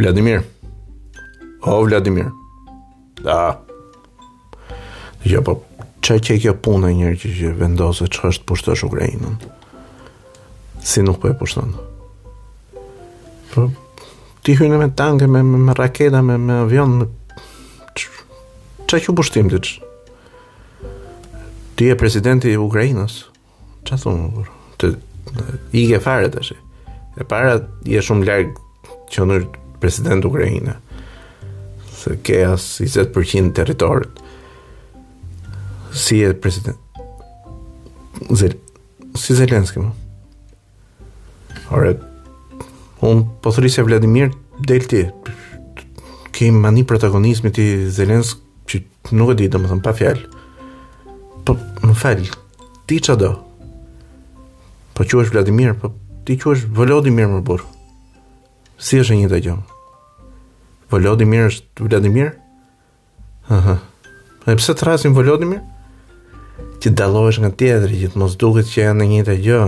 Vladimir. O, Vladimir. Da. Ja, po, ça qe kjo puna, njeri, që që vendose që të pushtosh Ukrainën? Si nuk po e pushton? Po, ti hyre me tanke, me, me, me raketa, me, me avionë, me... Ça quan pushtim ti? Ti je presidenti i Ukrainës. Ç'a thu mër burrë? Ike fare tashi. E para je shumë larg të qenurit president Ukraine. S'e ke as 20% të territorit. Si je president? Zel si Zelenski më? Ore, unë po thërrisja Vladimirin, del ti, ke mani protagonizmi ti Zelensk, që nuk e di, domethënë, pa fjalë. Po, më fal, ti ça do? Po quhesh Vladimir, po ti quhesh Volodimir mër burrë. Si është e njëjta gjë mo? Volodimir është Vladimir? Aha. E pse të thërrasin Volodimir? Që të dallohesh nga tjetri, që të mos duket që janë e njëjta gjë.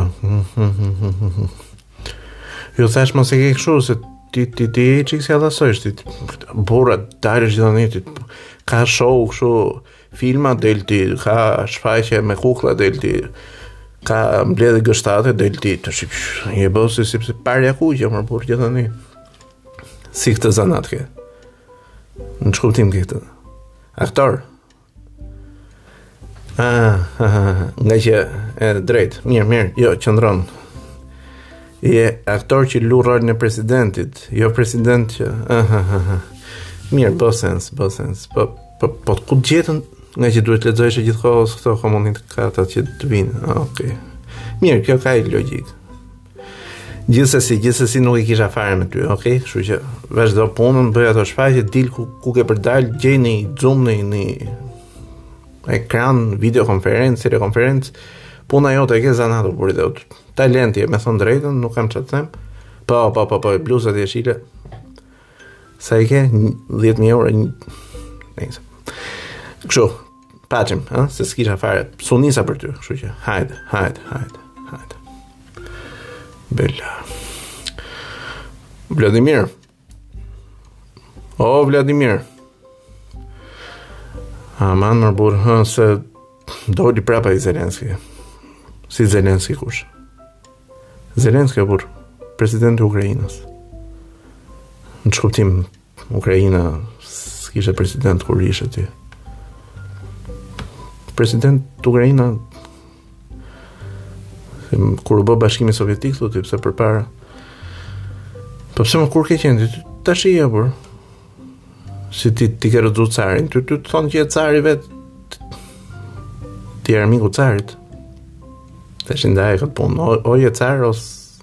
Jo, thashë mos e ke kshu, se ti, ti, ti, je kësi allasojsh, ti, burrë, del gjithnjë, ti, ka show kshu, filma del ti, ka shfaqje me kukulla del ti, ka mbledhje G-shtate del ti, të shqip, një bësë, si për si parja e kuqe mër burrë gjithnjë, si këtë zanat ke. Në ç'kuptim këtë? Aktor? Ah, ah, ah, a, ke të drejtë, mirë, mirë, jo, qëndron. Je aktor që lu rolin e presidentit, jo president që... Ah, ah, ah, ah. Mirë, bo sens, bo sens, po, po, po, ku të gjetën ngaqë duhet të lexosh gjithë kohës këto komunikatat që të vijnë, ah, okej. Okay. Mirë, kjo ka logjikë. Gjithsesi, gjithsesi nuk e kisha fare me ty, okay? Kështu që vazhdo punën, bëj ato shfaqje, dil ku ku ke për dal, gjej një Zoom, ndonjë ekran, videokonferencë, telekonferencë. Puna jote e ke zanat, por dhe talent je, me thon drejtën, nuk kam ça të them. Po, po, po, po, bluza ti është ile. Sa i ke? 10000 euro. Nice. Kështu, Paçim, ha, se s'kisha fare. S'u nisa për ty, kështu që. Hajde, hajde, hajde, hajde. Bella. Vladimir. O Vladimir. Aman mër burrë, ha se doli prapë ai Zelenski. Si Zelenski kush? Zelenski burrë, presidenti i Ukrainës. Në ç'kuptim Ukraina s'kishe president kur ishe ti. Presidenti te Ukraina kur u bo bashkimi sovjetik thu ti pse përpara. Po pse mo kur ke qenë ti tash i epur? Si ti ti ke rrëzu carin, ty ty të thonë që je cari vet. Ti armiku i carit. Tash ndaj këtë punë, o, o je car ose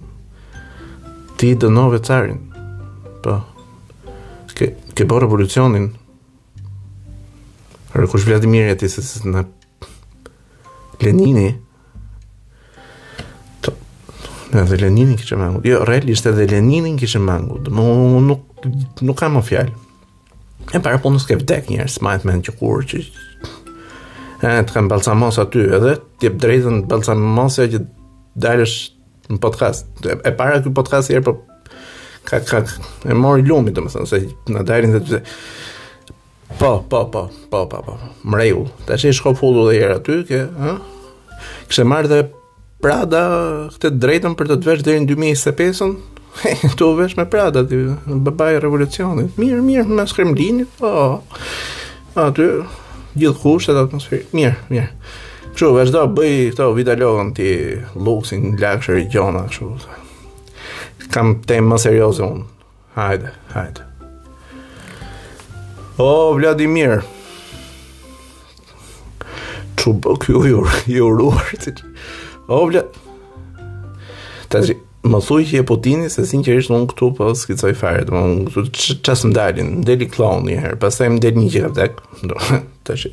Ti dënove carin. Po. Ke ke bo revolucionin. Por kush Vladimir je ti se se në Lenini të, në dhe Leninin kishe mangut jo, realisht edhe Leninin kishe mangut dhe më nuk, nuk kam më fjalë e para punës ke vdek njerëz s'majt men që kur që e të kanë balsamos aty edhe të jep të drejtën balsamosja që të dalësh në podcast. E, e para ky podcast herë po ka ka e mori lumi domethënë se na dalin dhe dy. Po, po, po, po, po, po. Mreu. Tash je Skopje full atëherë aty, ke, ha? Kishte marrë dhe Prada këtë drejtën për të të vesh deri në 2025-ën. Të vesh me Prada ti, babai i revolucionit. Mirë, mirë, në Kremlin je. Po. Aty gjithë kushtet atmosfera. Mirë, mirë. Kështu, vazhdo bëj këto videollogon ti luksin, luxury gjona kështu. Kam temë më serioze unë. Hajde, hajde. O, Vladimir. Ç'u bo ky i ur, i uruar. O, Vladimir. Tashi, Më thuj që je Putini se sinqerisht unë këtu po skizoj fare, domethënë këtu ç's'më dalin, më deli clown një herë, pastaj më del një gjë e vdek. Do tash.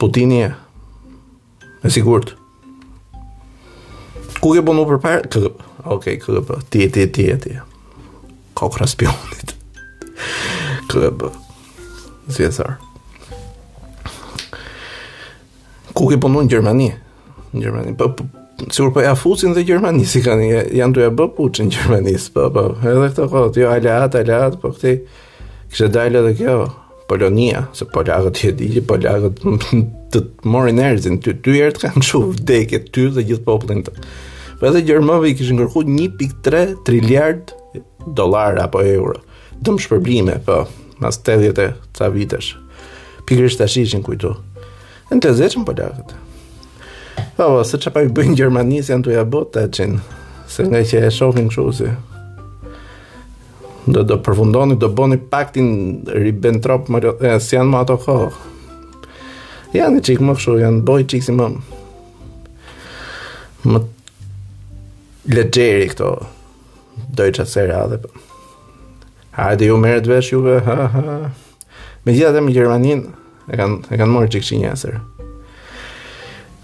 Putini je. Me sigurt. Ku ke punu përpara? KGB, ok, KGB, ti, ti, ti, ti. Kokrra e spiunit. Kë, për, zjezar. Ku ke punu në Gjermani? Në Gjermani, po, po sikur po ja fusin dhe Gjermanisë, si kanë, janë tu ja bë puçin Gjermanisë, po, po, edhe këto kohë, jo, aleat, aleat, po këti, kishte dalë edhe kjo, Polonia, se polakët e di që polakët të të marrin erëzën, ty, të urrejnë të kanë shumë vdekje, ty dhe gjithë popullin tënd. Po edhe gjermanëve i kishin ngarku 1.3 triliard dolar apo euro, dëmshpërblime, po, mas 80 e ca vitesh. Pikërisht tash ishin kujtu. Nuk të zëshim për lakët. Po, po, se që pak bëjnë Gjermanisë janë duke ia bo të qenë. Se nga që e shofin që si. Do të përfundoni, do bëni paktin Ribbentrop, Molotov, e, si në ato kohë. Janë i çikë më këshu, janë bo i çikë si më... Më... Legjeri këto. Dojqa sera dhe... Hajde ju merre vesh juve, ha, ha, ha. Megjithatë dhe me Gjermanin E kanë e kanë marrë një çikë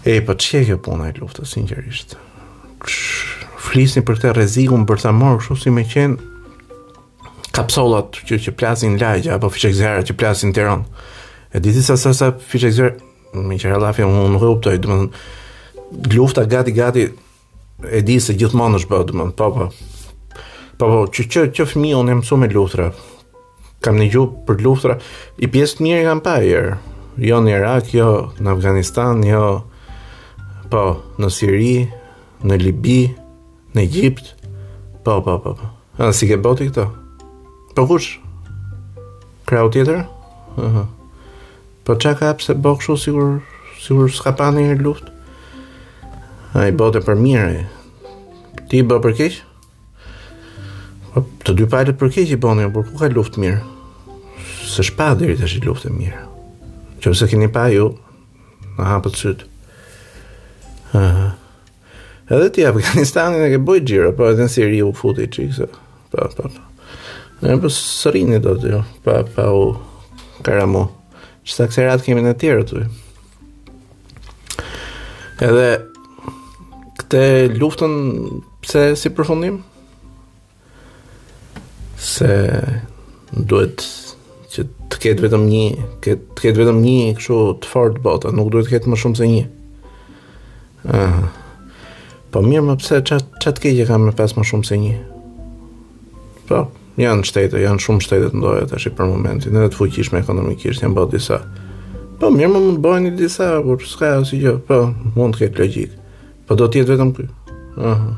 E po ç'e ke puna e luftës, sinqerisht Flisni për këte rrezikun bërthamor Kështu si me qenë kapsollat që, që plasin lagja Apo fishekzjarrë që plasin të E di ti sa sa sa fishekzjarrë Meqë ra llafi unë nuk e kuptoj Lufta gati gati E di se gjithmonë është bërë, domethënë, po po. Po po, që që që fëmijë unë jam mësuar me luftra. Kam ndëgju për luftra, i pjesë të mirë kam pa ere. Jo në Irak, jo në Afganistan, jo po në Siri, në Libi, në Egjipt. Po po po. po. A s'i ke bo ti këto? Po kush? Krahu tjetër? Ëh. Uh -huh. Po ça ka pse bo kështu sikur sikur s'ka pa ndonjëherë luftë. Ai bonte për mirë. Ti bo për keq? Po të dy palët për keq i bënë, por ku ka luftë mirë? Se s'pashë deri tash i luftë mirë. Qofse keni pa ju, na hapni syt. Ëh. Uh -huh. Edhe ti Afganistanin e ke bo xhiro, po edhe në Siri u fute çik se. Po, po, po. Ne po s'rrini dot jo, pa pa u karamu. Çka sherrat kemi në tjerë aty. Edhe këtë luftën pse si përfundim? se duhet që të ketë vetëm një, të ketë vetëm një kështu të fortë bota, nuk duhet të ketë më shumë se një. Ah. Po mirë, më pse ça t ça t keqe ka me pas më shumë se një. Po, janë shtete, janë shumë shtete të mdhaja tash për momentin, edhe të fuqishme ekonomikisht janë bërë disa. Po mirë, më mund bëhen disa, por s'ka asgjë, po mund të ketë logjikë. Po do të jetë vetëm ky. Aha.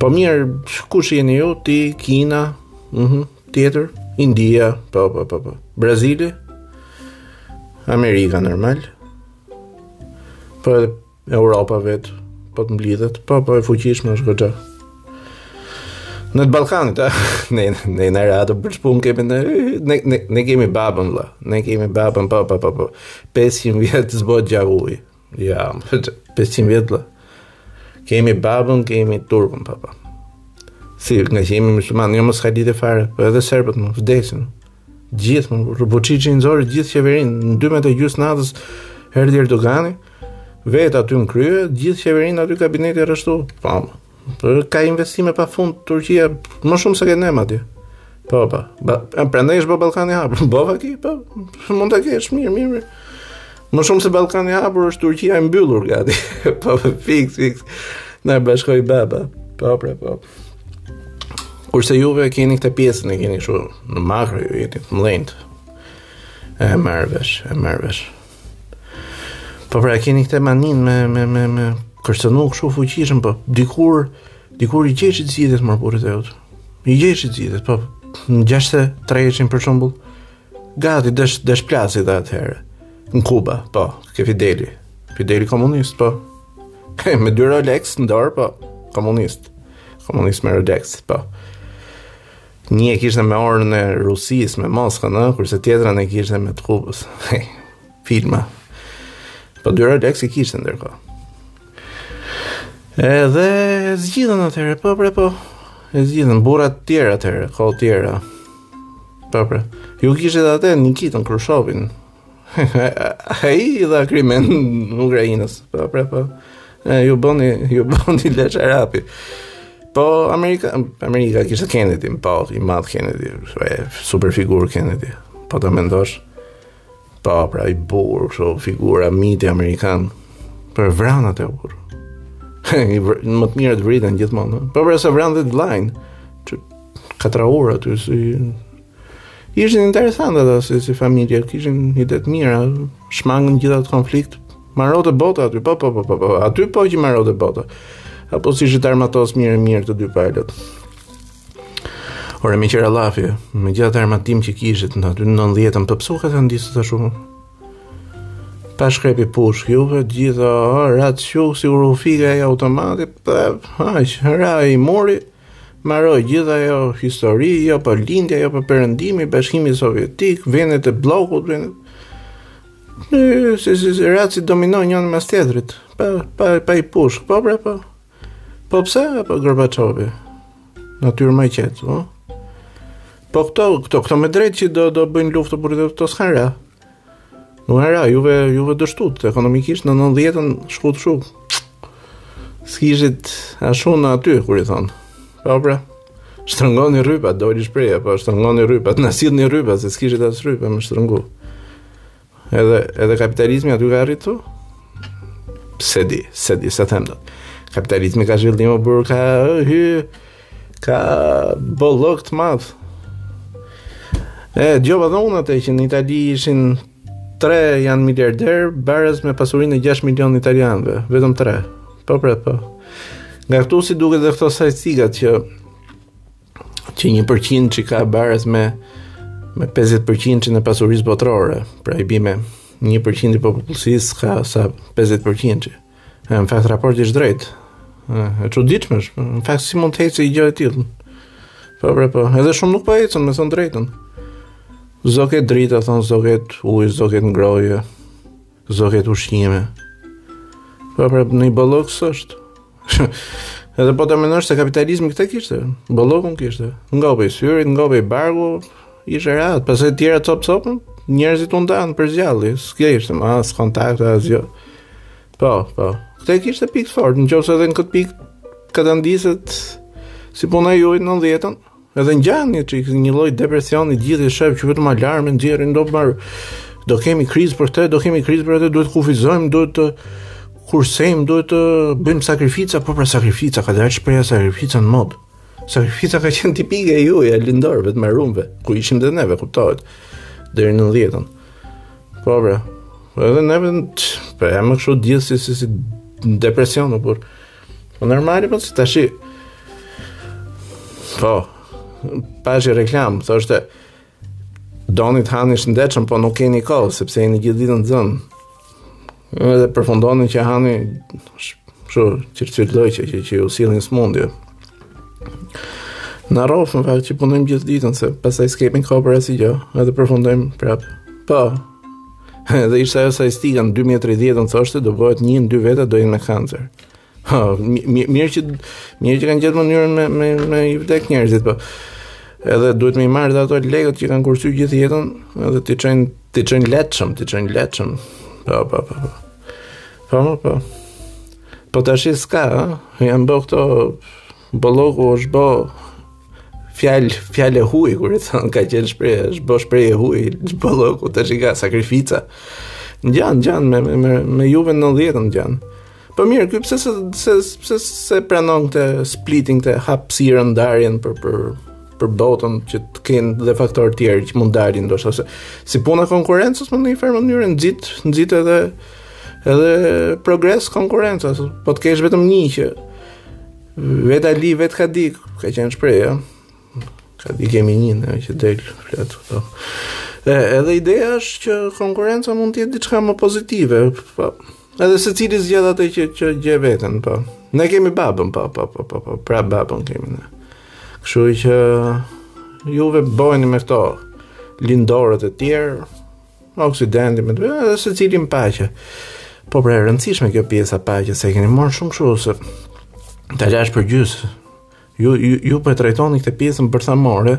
Po mirë, kush jeni ju? Ti, Kina, mhm, mm tjetër, India, po po po po. Brazili? Amerika normal. Po edhe Europa vet, po të mblidhet, po po e fuqishme është goxha. Në të Ballkanit, ne ne na rrallë për ç'punë kemi ne ne ne, ne kemi babën vëlla. Ne kemi babën pa pa pa pa. 500 vjet s'bohet gjaku ujë. Ja, 500 vjet dhe. Kemi babën, kemi turkun, po po. Si, nga që jemi musliman, jo mos ka lidhje fare, po edhe serbët më vdesin. Gjithë më, Vuçiqi nxori gjithë qeverinë, në dymbëdhjetë e gjysmë natës, erdhi Erdogani, vetë aty në krye, gjithë qeverinë aty kabinetin e rreshtoi, pam. Po ka investime pa fund Turqia më shumë se ne madje. Po, po. Ba, prandaj është bërë Ballkani i hapur. Bova ki, po. Mund ta kesh mirë, mirë, mirë. Më shumë se Ballkani i hapur është Turqia e mbyllur gati. po, fiks, fiks. Na bashkoi baba. Po, pra, po. Kurse juve e keni këtë pjesën e keni kështu në makro ju jeni të mlejnë. E marr vesh, e marr vesh. Po pra keni këtë maninë me me me me kërcënu kshu fuqishëm, po dikur dikur i gjeshit zgjidhjet mor burri i dheut. I gjeshit zgjidhjet, po në gjashtë treshin për shembull. Gati desh desh plasi dhe atëherë. Në Kuba, po, te Fideli. Fideli komunist, po. Po me dy Rolex në dorë, po, komunist. Komunist me Rolex, po. Një e kishte me orën e Rusisë, me Moskën, ëh, kurse tjetrën e kishte me të Kubës. Filma. Po dy Rolex i kishte ndërkohë. Edhe zgjidhën atëherë, po pra po. E zgjidhën burra të tjerë atëherë, kohë të tjera. Po pra. Ju kishit atë Nikitën Hrushovin, Ai i dha Krimenë Ukrainës. Po, pra, po. E, ju bëni, ju bëni lesh arapi. Po, Amerika, Amerika kishte Kennedy, po, i madh Kennedy, e, super figurë Kennedy. Po ta mendosh, po, pra, një burrë, kështu, figura, miti amerikan, po e vranë të shkretin. më të mirët vriten gjithmonë. Po, pra, se e vranë dhe të vëllanë, që katrahurë aty, si, Ishin interesantë ata si, si familje, kishin ide të mira, shmangën gjithë atë konflikt. Maronte bota aty, po, po, po, po, po, aty po që maronte bota. Apo s'ishit armatos mirë e mirë të dy palët. Ore meqë ra llafi, me gjithë atë armatim që kishit ju aty në 90-ën, pse s'u kapët ndopak shumë? Pa shkrepur pushkë, juve të gjitha, ratë shukë, si rrufeja e automati, për, haqë, ra muri, Maroi, gjithë ajo histori, jo po lindja, jo po perëndimi, bashkimi sovjetik, vendet e bllokut, vendet... Në, si, si, si, ratë si domino njëni mas tjetrit, pa, pa, pa një pushkë, po pra, po, po pse, po Gorbaçovi, natyrë më e qetë, po, po këto, këto, këto me drejt që do, do bëjnë luftë, por këto s'kanë ra, Nuk era, juve, juve dështut, ekonomikisht në 90-ën shkut shuk. S'kishit as shumë aty, kur i thonë. Po, pra, shtrëngoni rrypa, doli shprehja, po, shtrëngoni rrypa, na sillni rrypa, se s'kishit as rrypa me shtrëngu. Edhe, edhe kapitalizmi aty ka arritur. S'e di, s'e di, s'e them dot. Kapitalizmi ka zhvillim, o burë, ka hy, Ka bollok të madh. E dëgjova dhe unë atë që në Itali ishin tre janë miliarderë, baraz me pasurinë e 6 milion italianëve, vetëm tre. Po, bre, po. Nga këtu siç duket dhe këto statistikat që që një përqindshi ka baraz me me 50% të pasurisë botërore, pra i bie 1% i popullsisë ka sa 50%-shi. E në fakt raporti është i drejtë. E çuditshme është. Në fakt si mund të ecë gjë e tillë? Po bre po, edhe shumë nuk po ecën, me thënë të drejtën. S'do ketë drita, thonë s'do ketë ujë, s'do ketë ngrohje, s'do ketë ushqime. Po bre, më bollok s'është. edhe po të mendosh se kapitalizmi këtë kishte, bollokun kishte. Nga u bëj syri, nga u bëj barku, ishe rahat, pastaj tjera copë copë, njerëzit u ndanë për së gjalli, s'kishte më as kontakt as gjë. Jo. Po, po. Këtë e kishte pikë të fortë, në qoftë se edhe në këtë pikë këta ndihet si puna juaj në nëntëdhjetën, edhe ngjan një qikë, një lloj depresioni, gjithë i sheh që vetëm alarmin, nxjerrin, do marr, do kemi krizë për te, do kemi krizë për te, duhet të kufizojmë, duhet të kursejmë, duhet të bëjmë sakrifica, po pra sakrifica, ka dalë shprehja sakrifica në modë. Sakrifica ka qenë tipike e juaja, e lindorëve, të mbaruarve, ku ishim dhe neve, kuptohet, deri nëntëdhjetën. Po pra. Po edhe neve po e kemi kështu gjithsesi si si depresion apo por. Po normal po si tash. Po. Pashë reklamë, thoshte Doni të hani shëndetshëm, po nuk keni kohë sepse jeni gjithë ditën të zënë. Edhe përfundoni që hani kështu çirçir lloj që që ju sjellin sëmundje. Na rrofë në fakt që punojmë gjithë ditën se pastaj s'kemi kohë për asgjë, edhe përfundojmë prap. Po. Edhe ishte ajo statistika në 2030-ën thoshte do bëhet 1 në 2 veta do jenë me kancer. Ha, mirë që mirë që kanë gjetur mënyrën me me me i vdek njerëzit, po. Edhe duhet me i marrë dhe ato lekët që kanë kursyer gjithë jetën, edhe t'i çojnë t'i çojnë leçëm, t'i çojnë leçëm. Po, po, po. Po, po. Po, po. Po tash s'ka, ha? Janë bë këto bolloku është bë fjal fjalë e huaj kur i thonë ka qenë shprehje, është bë shprehje e huaj, bolloku tash i ka sakrifica. Ngjan, ngjan me me me, me juve në 90 ngjan. Po mirë, ky pse se se pse se pranon këtë splitting këtë hapësirën ndarjen për për për botën që të kenë dhe faktorë të tjerë që mund dalin ndoshta se si puna e konkurrencës mund në një farë mënyrë nxit nxit edhe edhe progres konkurrenca, po të kesh vetëm një që vetë Ali vetë kadi, ka qenë shprehja. Kadi kemi një ne që del flet këto. E, edhe ideja është që konkurrenca mund të jetë diçka më pozitive, po. Edhe secili zgjedh atë që që gjen veten, po. Ne kemi babën, po, po, po, po, po. Pra babën kemi ne. Kështu që juve bëheni me këto lindorët e tjerë, oksidenti me të, edhe secili në paqe. Po pra e rëndësishme kjo pjesa paqe se keni marrë shumë kështu se ta lash për gjysë Ju, ju, ju po e trajtoni këtë pjesën bërthamore,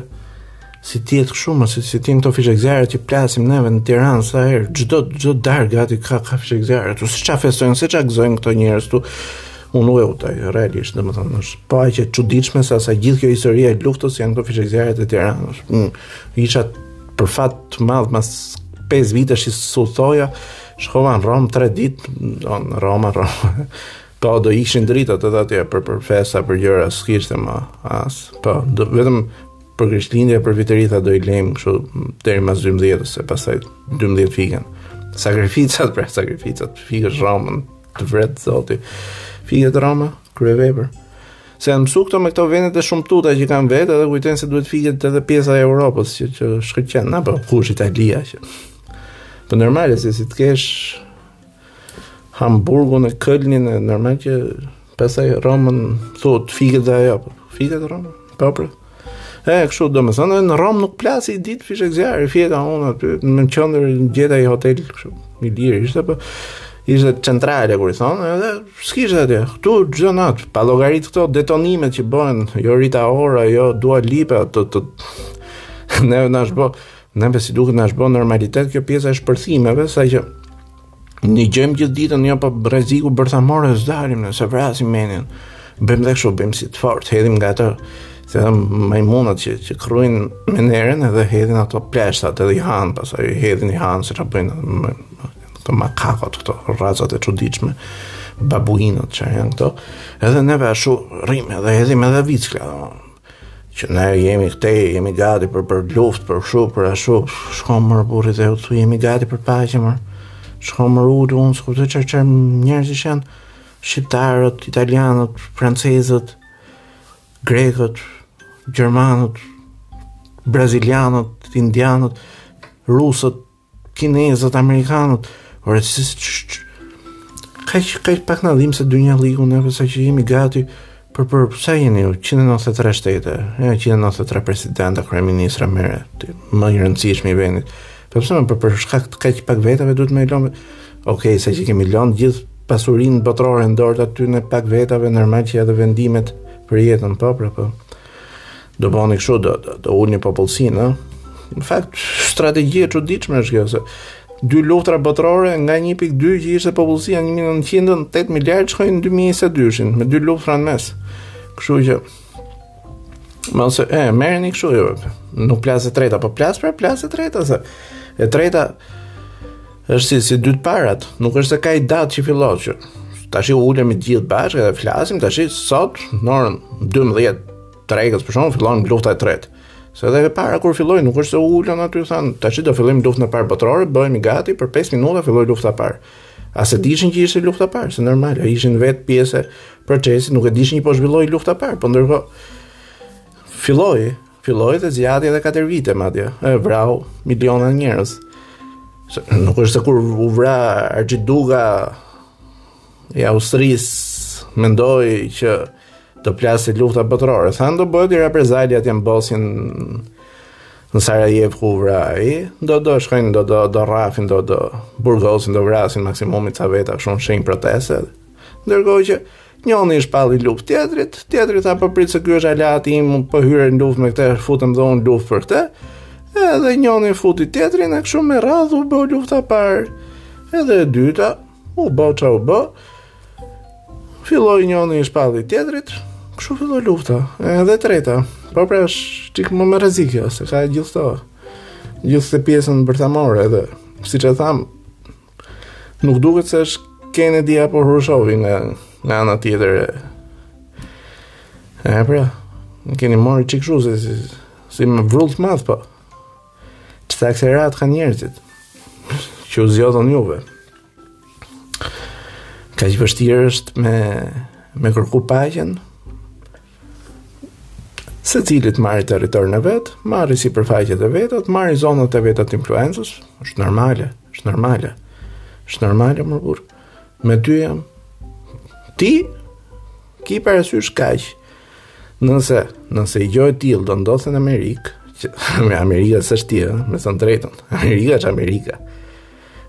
si të jetë kështu, më si, si të jenë këto fishekzjarrë që plasim neve në Tiranë, sa herë, çdo, çdo darkë gati ka, ka fishekzjarrë, ktu se ça festojnë, se ça gëzojnë këto njerëz ktu, unë nuk e kuptoj, realisht, domethënë, është pak e çuditshme, se sa gjithë kjo historia e luftës janë këto fishekzjarrë në Tiranë, është, mm, isha për fat të madh, mas 5 vitesh siç u thoja, shkova në Romë 3 ditë, në Romë, në Romë, Po, do i fiknin dritat edhe atje, për, për festa, për gjëra, s'kishte ma, as. Po, do, vetëm për Krishtlindje, për Vit të Ri tha do i lëmë kështu deri në 12 se pasaj 12 fiken. Sakrificat, pra, sakrificat, fik Romën, të vret zoti. Fiket Roma, kryevepër. Se janë mësu këto me këto vendet e shëmtuta që kanë vetë edhe kujtojnë se duhet fiket edhe pjesa e Europës që, që shkëlqen, apo, kush Italia që. Po normale se si të kesh Hamburgun e Kölnin e normal që pastaj Romën thot fiket dhe ajo. Po, fiket Roma. Po po. E kështu domethënë në Romë nuk plasi një ditë fishekzjarri, fjeta unë aty në qendër gjeta një hotel kështu. I lirë ishte po ishte centrale kur i thon, edhe s'kishte aty. Ktu çdo nat, pa llogarit këto detonimet që bëhen, jo Rita Ora, jo Dua Lipa, të të ne na zhbo Neve si duket na është bo normalitet kjo pjesa e shpërthimeve, saqë ne dëgjojmë gjithë ditën një jo, për po rreziku bërthamore e s'na, nuk e vrasim menjen, bëjmë dhe kështu, bëjmë si të fort, hedhim nga, si dhe majmunat që, që kruhen me njërën edhe hedhin ato pleshtat edhe i hanë, pasaj i hedhin i hanë, se që bëjnë më, të makakot këto, racat e çuditshme, babuinat që janë këto, edhe neve ashtu rrimë edhe hedhim edhe vickla, Që ne jemi këtë, jemi gati për për luftë, për kshu, për ashtu, shko mor burrë edhe ulu, jemi gati për paqe mor, shko mor ulu, unë s'kuptoj çfarë çfarë njerëzish janë, shqiptarët, italianët, francezët, grekët, gjermanët, brazilianët, indianët, rusët, Kinezët, amerikanët, ore, si, kaq kaq pak na dhim se dynja liku ne pse që jemi gati për për sa jeni ju 193 shtete e 193 presidenta kryeministra merre ti, më i rëndësishmi i venit po pse më për për shkak të kaq pak vetave duhet me i lomë ok, se që kemi lomë gjithë pasurinë botërore n'dorë të atyne pak vetave normal që edhe vendimet për jetën po, pra po, pra, po. Do bëni kështu, do, do, do ulni popullsinë, ë? Në fakt, strategji e çuditshme është kjo, se dy luftra botërore nga 1.2 që ishte popullsia 1900-ën 8 miliard shkojnë në 2022-shin me dy luftra në mes. Kështu që nëse, e, merrni kshu, jo, nuk plas e treta, po plas po plas e treta, se e treta është si, si dy të parat, nuk është se ka i datë që fillon që, tashi ulemi gjithë bashkë dhe flasim, tashi sot, në orën 12, të Greqisë, për shembull fillon lufta e tretë. Se edhe e para kur filloi nuk është se u ulën aty thanë, tash do fillojmë luftën e parë botërore, bëhemi gati për 5 minuta filloi lufta e parë. As e dishin që ishte lufta e parë, se normal, ishin vetë pjesë procesi, nuk e dishin që po zhvillohej lufta e parë, po ndërkohë filloi, filloi dhe zgjati edhe 4 vite madje, e vrau miliona njerëz. Se, nuk është se kur u vra Arqiduka i Austrisë menduan që Do plaste lufta botërore. Thanë do bëhet i reprezalje atje në Bosnje në Sarajevë ku u vra ai, do do shkojnë do do do rrafin do do burgosin do vrasin maksimumi ca veta kështu në shenjë proteste. Ndërkohë që njëri i shpalli luftë tjetrit, tjetri tha po prit se ky është aleati im, po hyre në luftë me këtë, futem dhe unë në luftë për këtë. Edhe njëri futi tjetrin e kështu me radhë u bë lufta e parë. Edhe e dyta u bë ça u bë. Bë Filloi njëri i shpalli tjetrit, kështu filloi lufta. Edhe e treta, po pra është çik më me rrezik kjo, se ka gjithë këto. Gjithë këtë pjesën bërthamore edhe, siç e thamë, nuk duket se është Kennedy apo Hrushovi nga nga ana tjetër. E pra, më keni marrë çik kështu se si, si me vrull të madh po. Çfarë ktherat kanë njerëzit? Që u zgjodhën juve. Kaq e vështirë është me, me kërku paqen, secili të marri territorin e vet, marri sipërfaqet e veta të, marri zonat e veta të influencës, është normale, është normale. Është normale mo burrë. Me ty jam. Ti ki parasysh kaq. Nëse, nëse i gjo e tillë do ndodhte në Amerikë, që Amerika ç'është ti, me thënë të drejtën. Amerika është Amerika.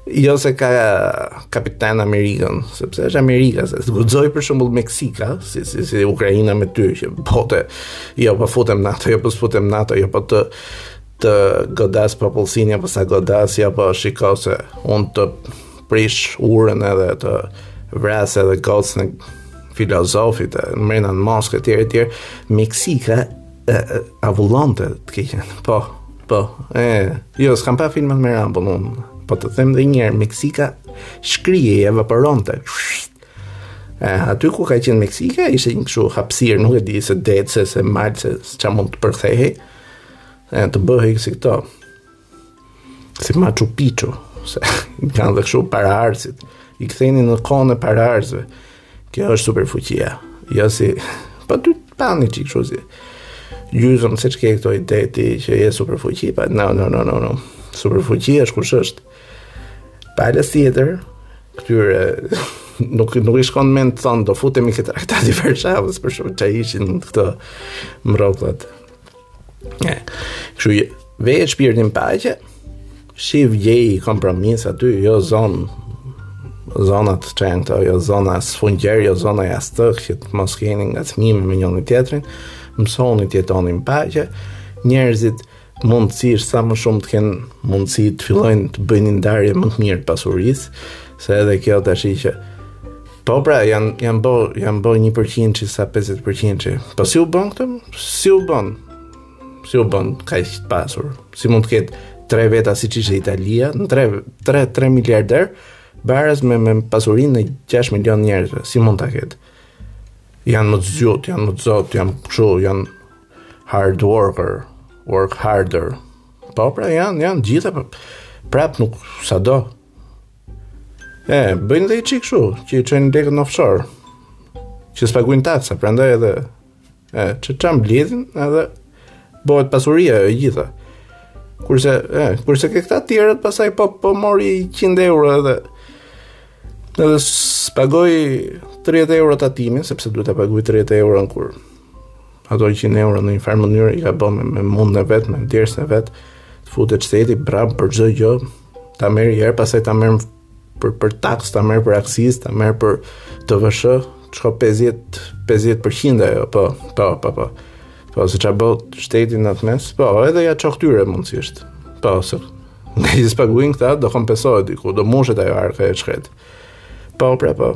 Jo se ka kapitenin Amerikën, sepse është Amerika, se të guxoj për shembull Meksika, si si si Ukraina me ty që thotë, jo po futem NATO, jo po s'futem NATO, jo po të të godas popullsinë jo po s'e godas jo po shiko se unë të prish urën edhe të vras edhe gocën e filozofit mrena në Moskë etj etj Meksika Avullonte të keqen. Po, po. E, jo, s'kam pa filmat me Rambo, unë. Po të them dhe një herë, Meksika shkrije e evaporonte. E, aty ku ka qenë Meksika, ishte një këshu hapsirë, nuk e di se det, se se mal, se ça mund të përkthehej, e, të bëhej si këto. si Machu Picchu, se kanë dhe kështu paraardhësit, i kthenin në kohën e paraardhësve, kjo është super fuqia, jo si, pa ty të pani që i kështu si, gjyzëm se që ke këto i deti, që je super fuqi, pa no, no, no, no, no, super fuqi është kush është, pa e tjetër, këtyre, nuk nuk i shkon në mend thon do futemi këtë traktatin e Varshavës për shkak të ishin këto mbroçkullat Kështu i vë shpirtin në paqe, gjej kompromis aty, jo zon zonat janë këto, jo zona sfungjer, jo zona jastëk që të mos keni ngacmime me njëri tjetrin, mësoni të jetoni në paqe. Njerëzit mundësisht sa më shumë të kenë mundësi të fillojnë të bëjnë një ndarje më të mirë të pasurisë, se edhe kjo tashi që Po pra, janë janë bë, janë bë 1%-shi sa 50%-shi. Po si u bënë këta? Si u bënë? Si u bënë kaq të pasur? Si mund të ketë tre veta siç ishte Italia, në tre tre tre miliarderë baraz me me pasurinë e 6 milion njerëzve. Si mund të ketë? Janë më të zotë, janë më të zotë, janë kështu, janë hard worker, work harder. Po pra, janë janë të gjitha po prap nuk sado. E, bëjnë dhe një çikë kshu, që i çojnë lekët në offshore, që s'paguajnë taksa, prandaj edhe, e, që ça mbledhin, edhe, bëhet pasuria e gjitha. Kurse, e, kurse ke këta tjerët, pastaj po, po mori 100 euro edhe, edhe s'pagoj 30 euro tatimin, sepse duhet të pagoj 30 euro ndërkohë, ato 100 euro në një farë mënyre, i ka bërë me mundin e vet, me djersën e vet, të futet shteti, prapë për çdo gjë, Ta merr një herë, pastaj ta merr për për taks, ta merr për akcizë, ta merr për TVSH, shkoi 50 50% ajo, po, po, po, po. Po, se ça bën shteti në atë mes, po, edhe ja çon këtyre mundësisht. Po, se nga i s'paguajnë këta, do kompensohet diku, do mushet ajo arka e shkretë. Po, pra, po.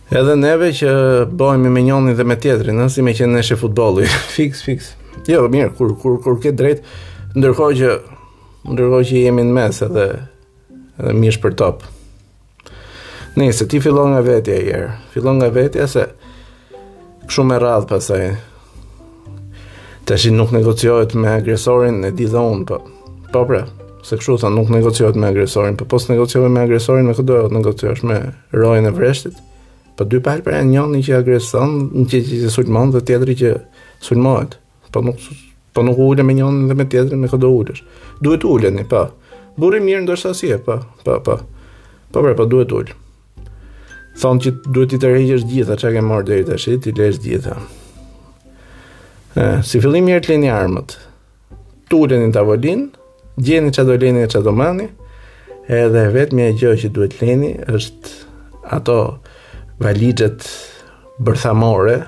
Edhe neve që bëhemi me njënin dhe me tjetrin, ëh, si me qenë ndeshje futbolli. Fix, fix. Jo, mirë, kur kur kur ke drejt, ndërkohë që ndërkohë që jemi në mes edhe edhe mish për top. Nëse ti fillon nga vetja njëherë, fillon nga vetja se kshu me radhë pastaj, Tashi nuk negociohet me agresorin, e di dhe unë, po. Po pra, se kështu thonë, nuk negociohet me agresorin, po po s'negociohet me agresorin, me kë do të negociosh me rojën e vreshtit. Po dy palë pra janë njëri që agreson, një që që sulmon dhe tjetri që sulmohet. Po nuk po nuk ulesh me njërin dhe me tjetrin me kë do ulesh. Duhet t'uleni, po. Burri mirë ndoshta si e, po, po, po. Po pra, po duhet ulur. Thonë që duhet t'i tërheqësh gjitha çka ke marrë deri tash, t'i lësh gjitha. E, si fillim mirë të lini armët. T'uleni në tavolinë, gjeni ça do lini e ça do mani, edhe e vetmja gjë që duhet t'lini është ato valixhet bërthamore,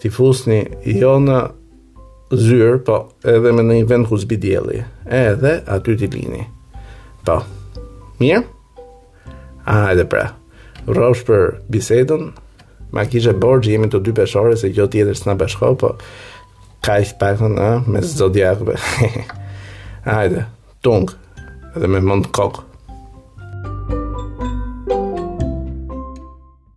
t'i fusni jo në zyrë, po edhe më në një vend ku s'bie dielli, edhe aty t'i lini. Po, mirë? Ajde pra, rrosh për bisedën, ma kishe borxh, jemi të dy peshore, se gjo tjetër s'na bashkon, po kaq të paktën, a, me zodiakët. Ajde, tung, edhe me mund kokë.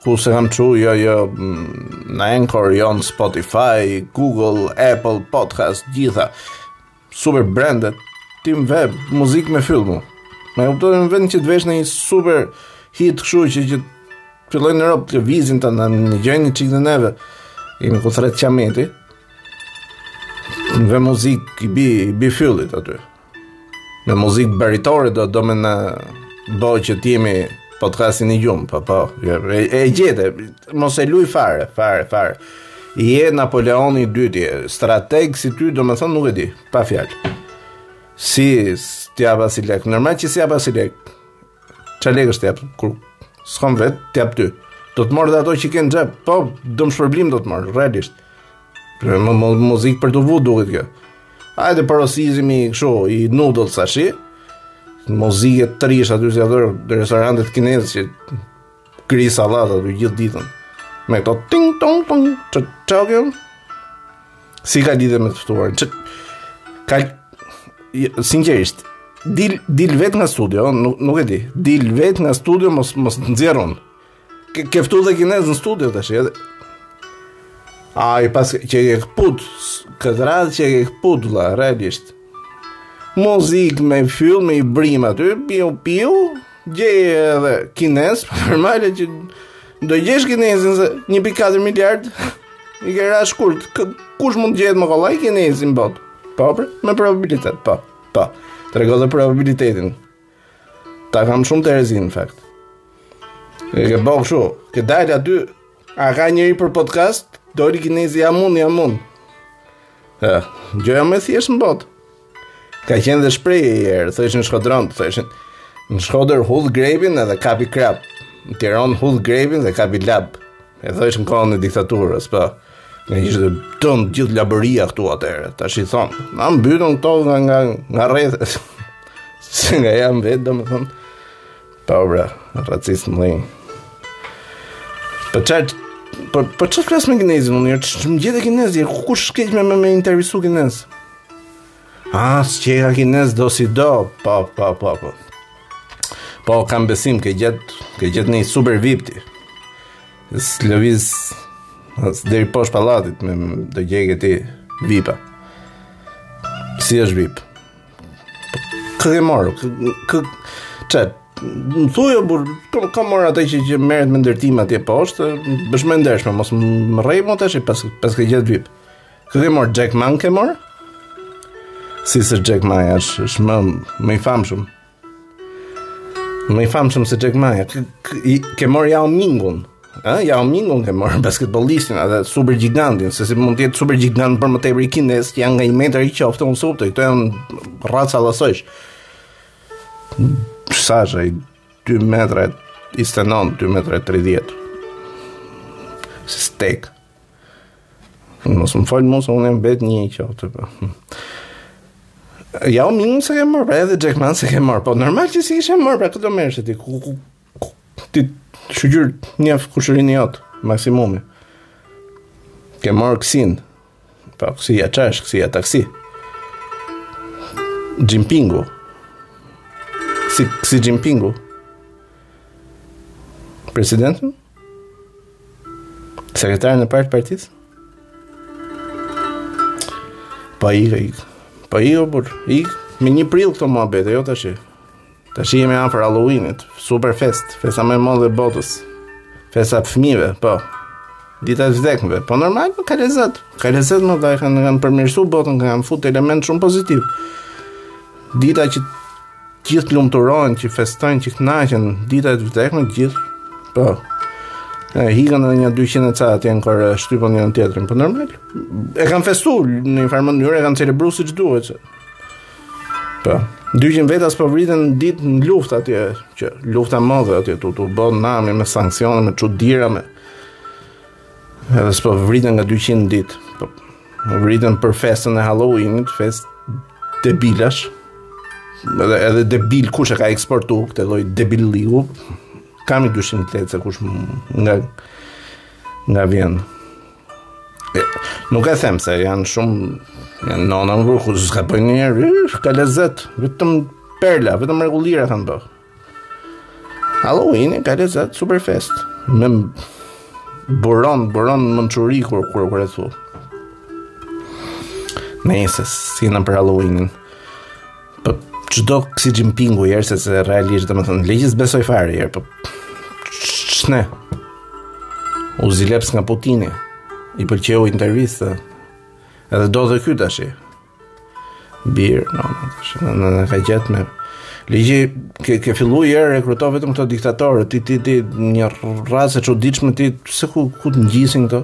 Ku s'e kam çu, jo, jo, mm, në Anchor, jo, në Spotify, Google, Apple, Podcast, gjitha. Super brenda, t'më vesh muzikë me fyll mu. Me kuptu, në vend që të vesh ndonjë super hit kështu që që të fillojnë robt të lëvizin të në një gjejnë çikë dhe neve. Imi ku thret kiameti. Na ve muzikë i bi, i bi fyllit aty. Me muzikë baritore do do me na bo që t'jemi podcastin në gjumë, po, po, e, e gjete, mos e luj fare, fare, fare. Je Napoleoni i dyti, strateg si ty, domethënë nuk e di, pa fjalë. Si, s'ta jap asnji lek, normal që s'ta jap asnji lek, Ça lekësh të jap, kur s'kam vetë, të jap ty. Do të marr dhe ato që ke në xhep, po, dëmshpërblim do të marr, realisht. Më, më, më muzikë për të vu duhet kjo. Ajde përvëzimi kshu, një nudëlls, sushi, muzikë të trishtë aty si te ato restorantet kineze që Grin sallata aty gjithë ditën. Me këto ting tong tong të çogëm. S'ka lidhje me të ftuar? Çka, sinqerisht dil dil vet nga studio, nuk nuk e di. Dil vet nga studio mos mos t'nxjerr unë. Ke, ke ftu dhe kinez në studio tash, edhe ai pas që e këput, këtë radhë që e këput, la, realisht. Muzikë me fyll, me një vrimë aty, piu, piu, Gje edhe kinez, normale që do gjesh kinezin se 1.4 miliard, i ke ra shkurt. Kush mund të gjetë më kollaj kinezin n'botë? Po, për, po, me probabilitet, po. Po. Trego ti probabilitetin. Ta kam shumë terezi, në fakt. E ke bërë show, ke dalë aty, a ka njeri për podcast, doli kinezi jam unë, jam unë. E, gjoja më e thjeshtë në botë. Ka qenë dhe shprehje një herë, thoshin shkodran, thoshin në Shkodër hidh grepin edhe kape krap, në Tiron hidh grepin dhe kape lab, e thoshin në kohën e diktaturës, pa, po. në ishte e tonë gjithë Labëria këtu atëherë, tashi thonë, ma më mbytën këta nga, nga, nga rrethet, se nga jam vetë, domethënë, po po, bra, racist më dhejnë. Po çfarë po po çfarë flas me kinezin unë? Ç'më gjithë kinezi, ku kush shkon me me intervistu kinez? As që a kinez dosido, po, po, po, po. Po, kam besim, ke gjetë, ke gjetë një super vip ti. S'lëviz, as deri poshtë pallatit, more do gjeke ti vipa. Si është vip? Kë ke marrë, kë, hë, më thuj, o burrë, kam, kam marrë atë që, që merret me ndërtim atje poshtë, boshmo ndershme, mos më rejmë të që, pastaj, paske gjetë vip. Kë ke morë, Jack Man ke morë? Si se Jack Maja është, është më, më i famshëm. Më i famshëm se Jack Maja. Ke morë Yao Mingun, e? Yao Mingun ke morë basketbollistin edhe super gjigantin, se si mund të jetë super gjigant për më tepër kinez, që janë nga një metër e gjashtë, unë s'kuptoj, këta janë raca llasash. Sa është 2 metra e 29, 2 metra e 30. Stek. Mos më falë mos, unë e mbet një i kjo të për. Ja, unë se kemë mërë, pra edhe Jack Man se kemë mërë, po normal që si ishe mërë, pra këtë do mërë se ti, ku, ku, ku, ti, shëgjur një kushërin i jotë, maksimumi. Ke mërë kësin, pra kësi ja qash, kësi ja taksi. Gjimpingu. Kësi, kësi Gjimpingu. Presidentën? Sekretarin e parë të partisë? Pa ik, ik. Pa ik, o burrë, ik. Me një prill këto muhabete, jo tashi. Tashi jemi afër Halloweenit, super festë, festa më e modhe e botës. Festa të fëmijëve, po. Dita e të vdekmëve, po normal, po ka lezet. Ka lezet më dhe, kanë, kanë përmirësu botën, kanë fut element shumë pozitiv. Dita që Gjithë lumturohen, që festojnë, që kënaqen, dita e të vdekurve, gjithë, po, ikën edhe nja 200 e ca atje në Kore shtypën njëni tjetërin, po normal, e kanë festu në një farë mënyrë, e kanë celebru siç duhet, po. Po, 200 vetas po vriten në ditë në luftë atje, që lufta e madhe atje, tu, tu bo nami me sanksione, me çudira, me... Edhe s'po vriten nga 200 në ditë Po vriten për festën e Halloween Festë debilash Edhe, edhe debil kush e ka eksportu Këtë lloj debillëku Kam i dyshim tet se kush nga Nga vjen e, Nuk e them se janë shumë Janë nonën vërë Kur s'ka bo njeri Ka lezet Vetëm perla Vetëm rregullira kanë bë Halloween ka lezet super festë. Me buron, buron mençuri kur kur kur e thu. Nejse, s'jena për Halloween. Po ç'do ky Xi Jinping u se se realisht domethënë Ligji s'besoj fare herë, po ç'ne. U xheloz nga Putini. I pëlqeu intervista. Edhe do dhe ky tash. Bir, no, no, tash, në, në, në, ka gjatë me... Ligji, ke, ke fillu i herë, rekruton vetëm këto diktatorë, ti, ti, ti, një racë e çuditshme, ti, se ku, ku të ngjisin këto?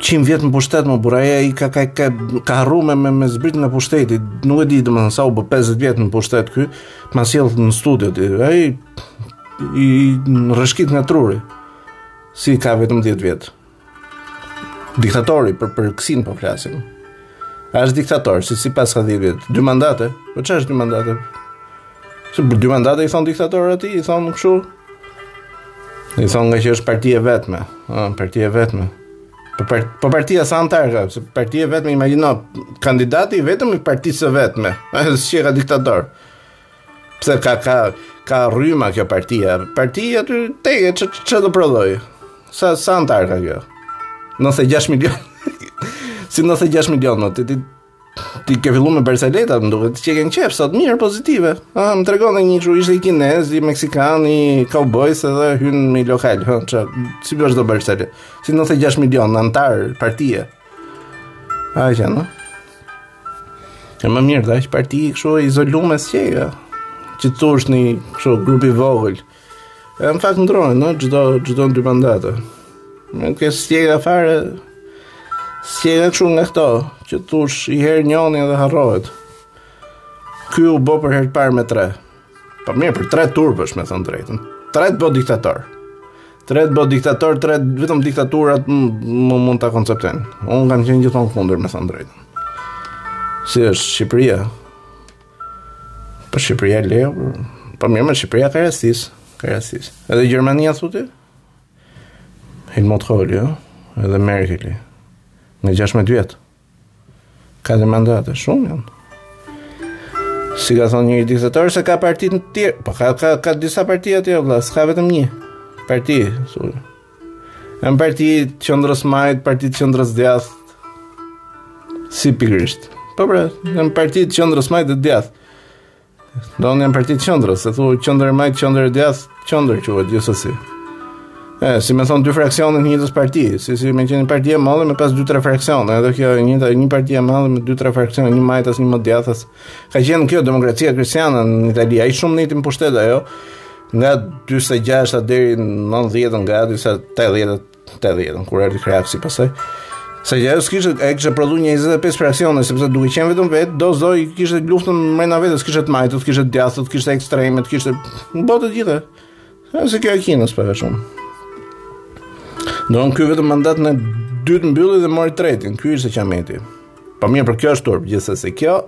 Njëqind vjet në pushtet, më buraja, i ka, ka, ka, ka harru me, me, me zbrit nga pushteti, nuk e di, dhe më sa u bë 50 vjetë në pushtet ky, ma sjellë në studio, ti, e, i, i, rrëshqet nga truri, Xi ka vetëm 10 vjet. Diktatori për për Xin po flasim. A është diktator, si sipas ka dhjetë vjet, dy mandate, për po ça është dy mandate? Se për dy mandate i thonë diktator atij, i thonë kështu, i thonë ngaqë është parti e vetme, a, parti e vetme. Po, part, po partia sa anëtarë ka, se parti e vetme, imagjino, kandidati vetëm i partisë së vetme, a, siç e ka diktator. Pse ka ka ka rryma kjo partia? Partia aty te ça do prodhojë. Sa sa anëtarë ka kjo? 96 milion. si 96 milion, no, ti ti ti ke filluar me barsaleta, më duket ti qenke në qef sot mirë pozitive. Ah, më tregon një, ç'ishte i kinez, i meksikan, i kauboj edhe hyn në lokal, ha, ç'a si bësh do barsaleta? Si 96 milion anëtarë partie. Aq janë, E më mirë, s'është parti kështu e izolume, s'është gja, që të thush një kështu grup i vogël. E në fakt ndrojnë, në çdo, çdo në dy mandate. Në kështu s'është gja fare, s'është gja kështu nga këto, që të thush i herë njoni edhe harrohet. Ky u bo për herë të parë me tre. Po mirë, për tre turp është me thënë të drejtën. Tre të bëj diktator. Tre të bën diktator, tre vetëm diktaturat mund ta konceptojnë. Unë kam qenë gjithmonë kundër me thënë të drejtën. Si është Shqipëria? Për po Shqipëria lëre, për po mirë me Shqipëria ka rastisur, ka rastisur. Edhe Gjermania thotë? Helmut Kohl, jo? Edhe Merkeli. Nga 16 vjet. Katër mandate shumë janë. Si ka thënë njëri diktator se ka parti të tjera, po ka ka ka disa parti atje vëlla, s'ka vetëm një. Parti, thonë. Janë parti të qendrës majtë, parti të qendrës djathtë. Si pikërisht. Po pra, janë parti të qendrës majtë e djathtë. Domethënë parti të qendrës, se thu qendër e majtë, qendër e djathtë, qendër që vete gjithsesi. E, si me thonë dy fraksione të së njëjtës parti, si si me qenë parti e madhe me pas dy tre fraksione, edhe kjo e njëjta, një parti e madhe me dy tre fraksione, një majtas, një më djathtas. Ka qenë kjo demokracia kristiana në Itali, sa shumë ndejti në pushtet ajo, nga 46-a deri 90 nga 80 Tetëdhjetën, kur erdi Kraksi pastaj. Se që ajo s'kishte, e kishte prodhu nja 25 fraksione, sepse duke qenë vetëm vetë, do s'do e kishte luftën mrena vetes, kishte të majtët, kishte të djathtët, kishte ekstremet, kishte në botë të gjithë. Edhe kjo e Kinës për shembull. Domethënë kjo vetëm mandatin e dytë mbylli dhe mori tretin, kjo ishte qameti. Pa po mirë por kjo është turp, gjithsesi kjo,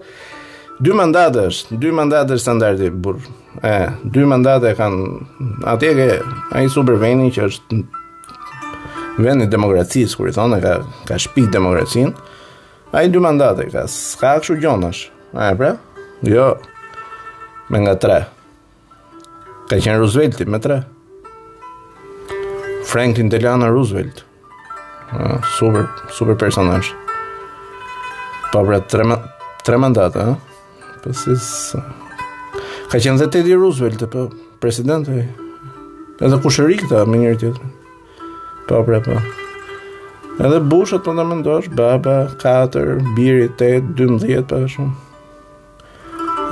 dy mandate është, dy mandate është standardi, burrë. E, dy mandate kanë atje ke ai super vendi që është vendi demokracisë, si kur i thonë ka ka shpik demokracinë. Ai dy mandate ka, s'ka kështu gjonash. A e pra? Jo. Me nga tre. Ka qenë Roosevelti me tre. Franklin Delano Roosevelt. Ah, super, super personazh. Po pra tre, tre mandate, ha? Po si Ka qenë dhe Teddy Roosevelt, po president e... Edhe kushëri këta, me njëri tjetrin. Po pra, po. Edhe Bushat po ta mendosh, baba, 4, biri, 8, 12, pa shumë.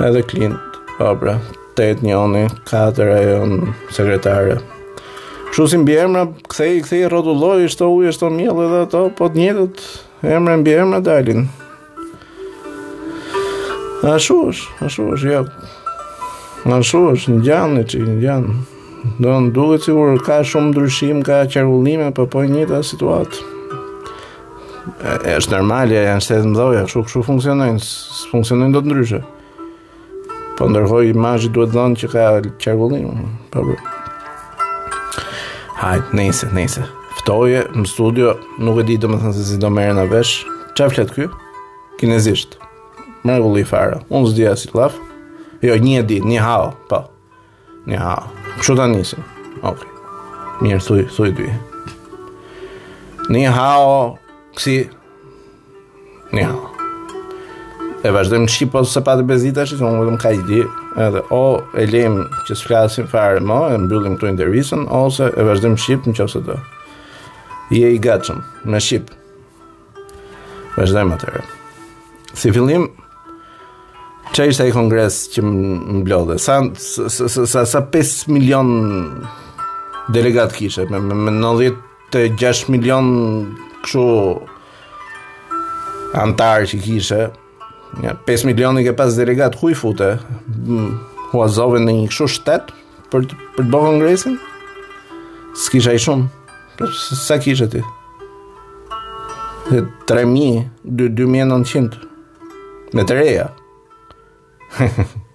Edhe Clint, po pra, 8 njoni, 4 ajo sekretare. Kështu si mbiemra, kthej, kthej, rrotulloj, shto ujë, shto miell edhe ato, po të njëjtët emra mbiemra dalin. Ashtu është, ashtu është, jo. Ashtu është, ngjan njëqind, ngjan. Domethënë duket sikur ka shumë ndryshim, ka qarkullime, po po e njëjta situatë. është normale, janë shtete mdhaja, kështu kështu funksionojnë, s'funksionojnë dot ndryshe. Po ndërkohë imazhi duhet dhënë që ka qarkullim, po bërë. Hajt, nejse, nejse. Ftoje, në studio, nuk e di domethënë se si do merremi vesh. Ça flet ky? Kinezisht. Mrekulli fare. Unë s'di asnjë llaf. Jo, një e di, ni hao, po. Ja, kështu ta nisim. Ok. Mirë, thuj, thuj dy. Ni hao, kësi... Ni hao. E vazhdojmë në shqipo se pa të bezita që këmë vëdhëm ka i di edhe o e lejmë që së flasim fare më e mbyllim këtu intervjisen ose e vazhdojmë shqip në që ose të je i gatshëm me shqip Vazhdojmë atëherë. Si fillim, ça ishte ai kongres që mblodhe? Sa, sa, sa, sa 5 milion delegat kishe, me, me, me 96 milion kështu anëtarë që kishe, Ja, 5 milionë i ke pas delegat, ku i fute? Mm, huazove ndonjë kështu shtet për, për të bo kongresin? S'kisha aq shumë, për po, sa kishe ti? 3.000, 2.900, me të reja.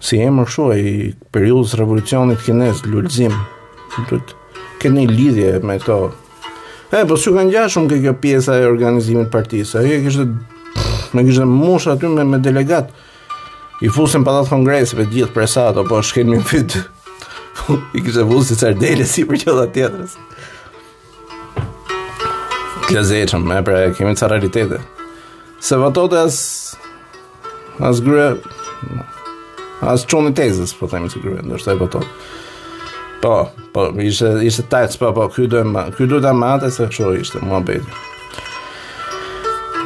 Si emër kështu i periudhës së revolucionit kinez, Lulzim. Duhet keni lidhje me këto. E, po s'ju kanë gja shumë kjo pjesa e organizimit partisë. Ai kishte e kishte mush aty me me delegat. I fusin pallat kongreseve të gjithë presato, po shkelmi fyt. I kishte vu si sardele si për çdo tjetrës. Të lezeçëm, e pra, kemi dy realitete. Se voton as... As gryë... As çuni tezes, po themi si gryë, ndërshë të e votot. Po, po, ishte, ishte tajtë, po, po, kjo dojë ma... Kjo dojë ta mate, se kësho ishte, mua bejtë.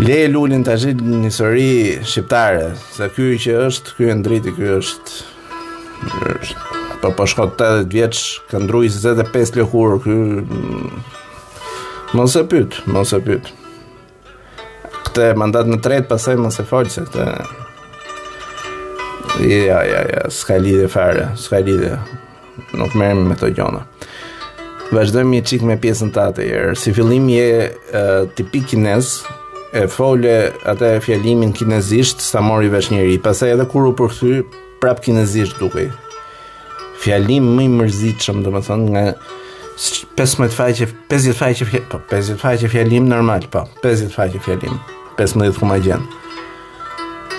Le e Lulin të gjithë shoqëri shqiptare, se kjo që është, kjo e ndriti, kjo është... Po po shkon 80 vjeç, ka ndrru 25 lëkurë ky. Mos e pyet, mos e pyet. Këtë mandat e tretë pastaj mos e fal se këtë. Ja, ja, ja, s'ka lidhje fare, s'ka lidhje. Nuk merrem me këto gjona. Vazhdojmë një çik me pjesën tatë, si fillim je uh, tipik kinez, E fole atë fjalimin kinezisht s'a mori vesh njeri, pastaj edhe kur u përkthy prap kinezisht dukej. Fjalim më i mërzitshëm, domethënë nga 15 faqe, 50 faqe, po 50 faqe fjalim normal, po 50 faqe fjalim. 15 ku ma gjen.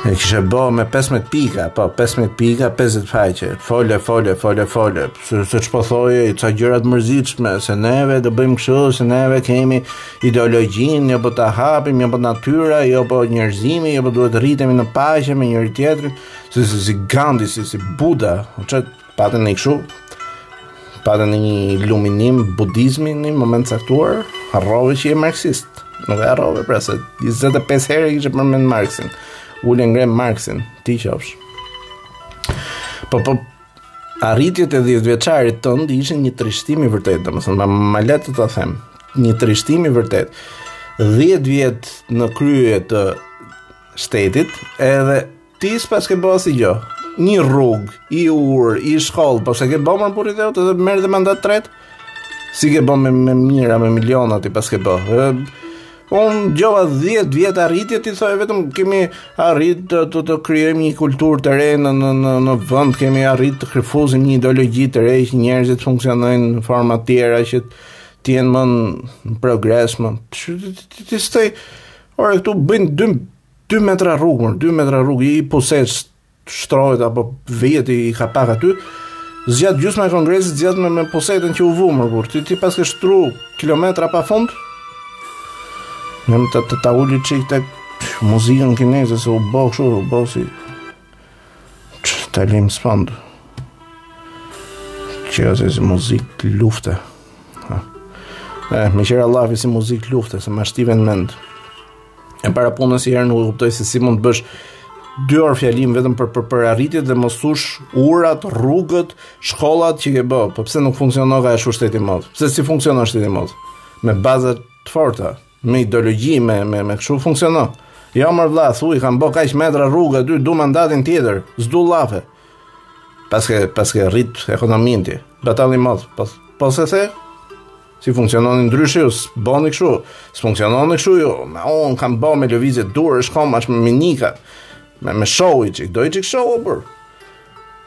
E kishe bo me 15 pika, po, 15 pika, 50 faqe, fole, fole, fole, fole, se, se ç'po thoje, ca gjëra të mërzitshme, se neve do bëjmë kështu, se neve kemi ideologjinë, jo po ta hapim, jo po natyra, jo po njerëzimi, jo po duhet të rritemi në paqe me njëri-tjetrin, se si, si Gandhi, si, si Buda, që Pate një kshu, pate një iluminim budizmi një moment të caktuar, harrove që je marxist. Nuk e harrove, pra se 25 herë kishe përmend Marksin. Ul e ngre Marksin, ti qofsh. Po, po, arritjet e 10 vjeçarit tënd ishin një trishtim i vërtetë, domethënë ma, ma le të ta them, një trishtim i vërtetë. 10 vjet në krye të shtetit, edhe Ti s'paske bërë asgjë. Një rrugë, i urë, i shkollë, po s'e ke bërë more burri i dheut, edhe merr dhe mandat të tretë. Si ke bërë me, me mira, me miliona ti paske bërë. Un dëgjova 10 vjet arritje ti thoje vetëm kemi arrit të të, të krijojmë një kulturë të re në në në në vend, kemi arrit të krijojmë një ideologji të re që njerëzit funksionojnë në forma të tjera që të jenë më në progres, më. Ti s'thoje ore këtu bëjnë dy 2 metra rrugë, 2 metra rrugë i pusetë shtrohet apo vihet i kapak aty. Zgjat gjysma e kongresit zgjat me, me pusetën që u vu mor, kur ti ti paske shtru kilometra pa fund. Në të të ta ul i çik muzikën kineze se u bo kshu, u bo si që të lim së fund. Qe si muzikë lufte. Ha. Eh, meqë ra llafi si muzikë lufte, se ma shtive në mend. e para punës i herë nuk e kuptoj se si mund të bësh dy orë fjalim vetëm për për për arritjet dhe mos thosh urat, rrugët, shkollat që ke bë, po pse nuk funksionon ashtu shteti i madh? Pse si funksionon shteti i madh? Me baza të forta, me ideologji, me me me kështu funksionon. Jo mër vlla, thuj kam bo kaq metra rrugë aty, du mandatin tjetër, s'du llafe. Paske paske rrit ekonominë ti. Batalli mo, po po s'e the, Si funksiononi ndryshe ju, s'boni kshtu, s'funksiononi kshtu ju, me un kam bo me lëvizje dore, është kom, është me mimika, me, me show i çik, do i çik show, për,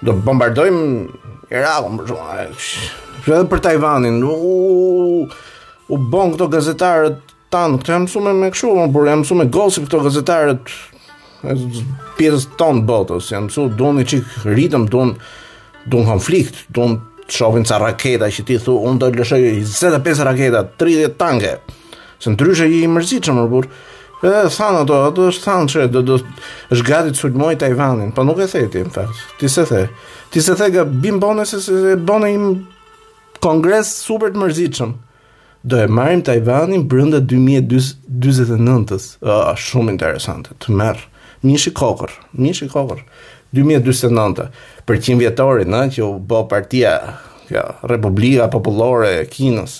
do bombardojmë Irakun, për shumë, për edhe për Tajvanin, u, u, u bon këto gazetarët Tan, këta janë mësuar me kështu, por janë mësuar me gosti këto gazetarët e pjesës tonë të botës, janë mësuar duan një çik ritëm, duan duan konflikt, duan të shohin ca raketa që ti thu unë do të lëshoj 25 raketa, 30 tanke. Se ndryshe je i mërzitshëm, por e thanë ato, ato e thanë se do do është gati të sulmojë Tajvanin, po nuk e the ti në fakt. Ti s'e the. Ti s'e the, gabim bone se se bone i kongres super të mërzitshëm. Do e marrim Tajvanin brenda dy mijë e dyzet e nëntës. Ëh, shumë interesante. Të merr. Mishi kokërr, mishi kokërr. Dy mijë e dyzet e nëntë. Për qind-vjetorin, ëh, që u bë partia, kjo Republika Popullore e Kinës.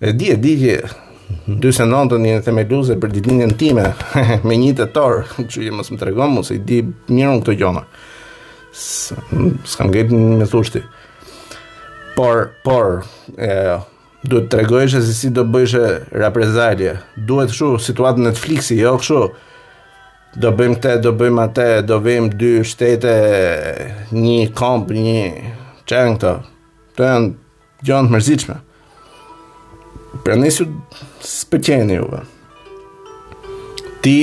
E di, e di që në dyzet e nëntën jeni themeluese për ditëlindjen time, me një tetor, kështu që mos më trego, mos i di mirë unë këto gjona. S'kam gjë të më thush ti. Por, por, e, duhet të tregojshë se si do bëjshë reprezalje. Duhet kshu situatë Netflixi, jo kështu. Do bëjmë këtë, do bëjmë atë, do vejmë dy shtete, një komb, një, ç'janë këto. Kto janë gjona të mërzitshme. Pranej s'ju pëlqeni juve. Ti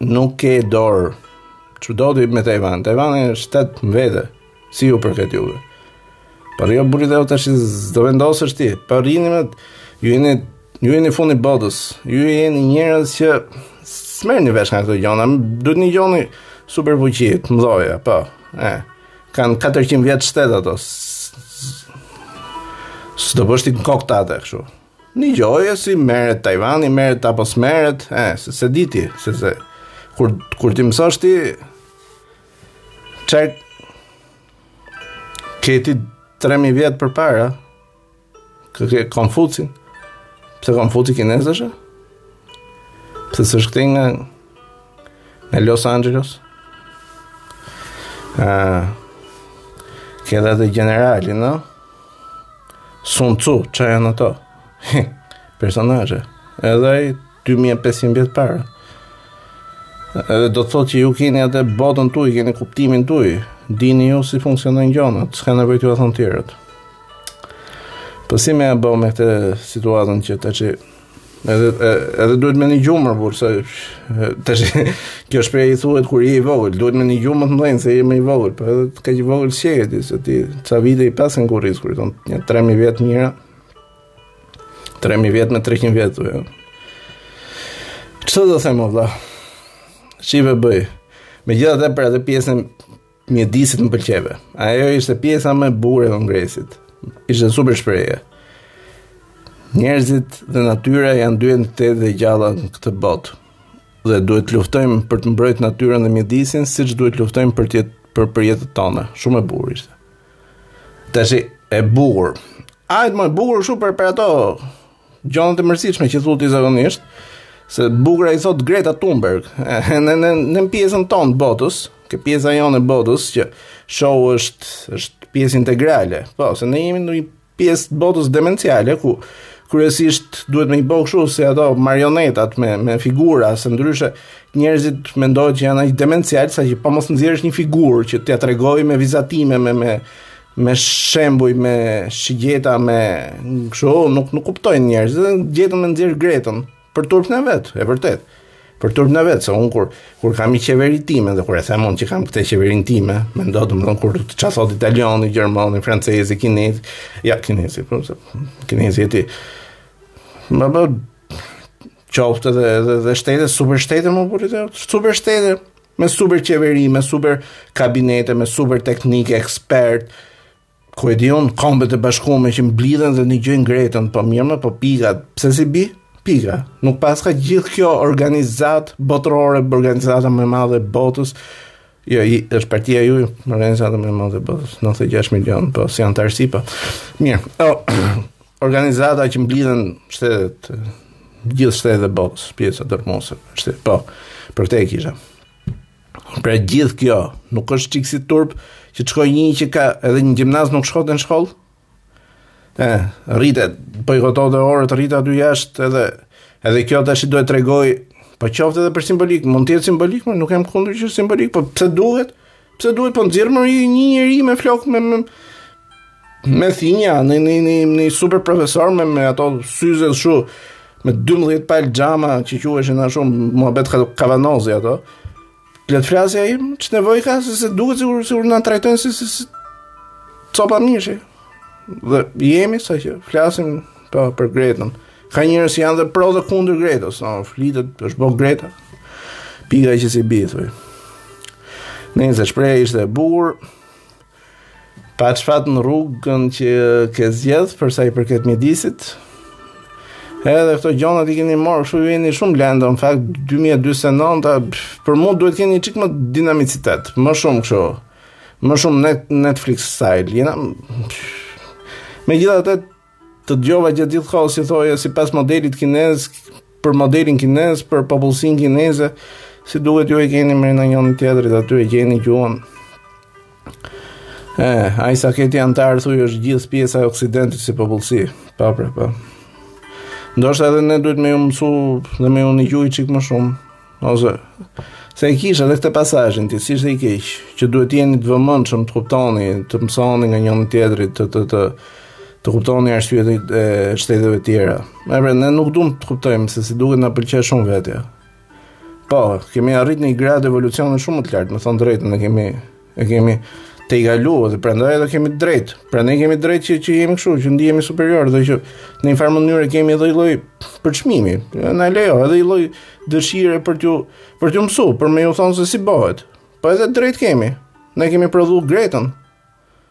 Nuk ke dorë. Ç'do ti me Tajvan? Tajvani shtet më vete. S'ju përket juve. Po jo burrë dhe u tashi do vendosësh ti. Po rrini më, ju jeni, ju jeni fundi i botës. Ju jeni njerëz që s'merrni vesh nga këto gjona. Duhet t'nigjoni superfuqitë e mdhoja, po. E, kanë 400 vjet shtet ato. S'do bësh ti në kokë tate kështu. Nigjoje si merret Tajvani, merret apo s'merret, e, se s'e di ti, se se, kur, kur t'i mësosh ti, ça, ke ti 3.000 vjet përpara, ke, ke Konfucin, pse Konfuci kinez është, pse s'është këtu nga, Në Los Angeles? A, këta dhe generali, në? Sun Tzu, ça janë ato? Personaje. Edhe ai 2500 vjet para. Edhe do të thotë që ju keni atë botën tuaj, keni kuptimin tuaj. Dini ju si funksionojnë gjonat, s'ka nevojë t'jua thonë tjerët. Po si me ia bë me këtë situatën që tash Edhe edhe duhet me nigju mër, por se tash kjo shprehje thuhet kur je i vogël, duhet me nigju më të mëdhenjtë se je më i vogël, po edhe të ka që i vogël s'e di se ti ça vite i pasin kur rris kur thonë një 3000 vjet njëra. 3000 vjet me 300 vjet. Jo. Çfarë do them o vlla? Ç'i bëj. Megjithatë për atë pjesën Mjedisit më pëlqeve. Ajo ishte pjesa më e bukur e kongresit. Ishte super shprehje. Njerëzit dhe natyra janë dy entitete të gjalla në këtë botë dhe duhet të luftojmë për të mbrojtur natyrën dhe mjedisin, siç duhet të luftojmë për të për për jetën tonë. Shumë e bukur ishte. Tash e bukur. A ka më e bukur kështu për për ato Gjonat e mërzitshme që thotë ai zakonisht, se të bukurat i thot Greta Thunberg, në në në pjesën tonë të botës, ke pjesa jonë e botës që show është është pjesë integrale. Po, se ne jemi në një pjesë të botës demenciale ku kryesisht duhet me i bë kështu si ato marionetat me me figura, se ndryshe njerëzit mendojnë që janë aq demencial sa që po mos nxjerrësh një figurë që t'ia tregojë me vizatime me me me shembuj me shigjeta me kështu nuk nuk kuptojnë njerëzit dhe gjetën me nxjerr Gretën për turpin e vet e vërtet për turpin e vet se un kur kur kam një qeveri timen dhe kur e them un që kam këtë qeverinë time mendo domethën kur të ça thot italiani gjermani francezi kinez ja kinezi po se kinezi ti më bë Qoftë edhe edhe dhe shtete, super shtete më burrit e super shtete, me super qeveri, me super kabinete, me super teknikë, ekspert, ku e di un Kombet e Bashkume që mblidhen dhe nëgjojnë Gretën, po mirë mo, po pika, pse s'i bi? Pika. Nuk paska gjithë kjo organizatë botërore, organizata më e madhe e botës, Jo, i, është partia ju, organizata më e madhe e botës, po, 96 milion, po, si janë të arsi, po. Mirë, o, organizata që mblidhen shtetet, gjithë shtetet e botës, pjesa dërrmuese, shtetet, po, për këtë e kisha. Pra gjithë kjo, nuk është çikë si turp, që të shkoj një që ka dhe një gjimnaz nuk shkonte në shkollë, E, rrinte, bojkotonte orët rrinte aty jashtë edhe, edhe kjo tashi duhet të tregojë, po qoftë edhe për simbolik, mund të jetë simbolik, mo nuk jam kundër simbolikës, po pse duhet, pse duhet, po nxirr mo një njeri me flokë, me, me, me thinja, në një, një, një super profesor, me, me ato syzet kshu, me 12 palë xhama që që quheshin, a shumë, muhabet kavanozi ato, Le të flasë ai mo, ç'nevojë ka se se duket sikur sikur na trajtojnë si si copa mishi. Dhe jemi sa që flasim pa po, për Gretën. Ka njerëz që janë dhe pro dhe kundër Gretës, no, flitet, është bo Greta. Pika që s'i bie thuj. Nejse shprehja ishte e bukur. Paç fat në rrugën që ke zgjedh për sa i përket mjedisit. Edhe këto gjonat i keni marrë kështu jeni shumë lento, në fakt 2049-a për mua duhet të keni një çik më dinamicitet, më shumë kështu. Më shumë net, Netflix style. Jena Megjithatë Të dëgjova gjatë gjithë kohës si thoje sipas modelit kinez, për modelin kinez, për popullsinë kineze, si duhet ju e keni me me njëni-tjetrin, aty e gjeni gjuhën. E, ai sa ke ti anëtarë, thuj është gjithë pjesa e oksidentit si popullsi, po pra, po. Ndoshta edhe ne duhet me ju mësu dhe me ju nëgju një çikë më shumë, Ose, se e kisha dhe këtë pasazhin, t'them si i keq, që duhet të jeni të vëmendshëm të kuptoni, të mësoni nga njëni-tjetri, të, të, të, të kuptoni arsyet e shteteve tjera. E pra, ne nuk dum të kuptojmë, se si duhet na pëlqe shumë vetja. Po, kemi arrit një gradë evolucioni shumë më të lartë, me thonë të drejtën, ne kemi E kemi tejkalu dhe prandaj edhe kemi të drejtë. Prandaj kemi të drejtë që që jemi kështu, që ndihemi superior dhe që në një farë mënyrë kemi edhe një lloj përçmimi. Na lejo edhe një lloj dëshire për t'ju për t'ju mësu, për me ju thonë se si bëhet. Po edhe të drejtë kemi. Ne kemi prodhu Gretën.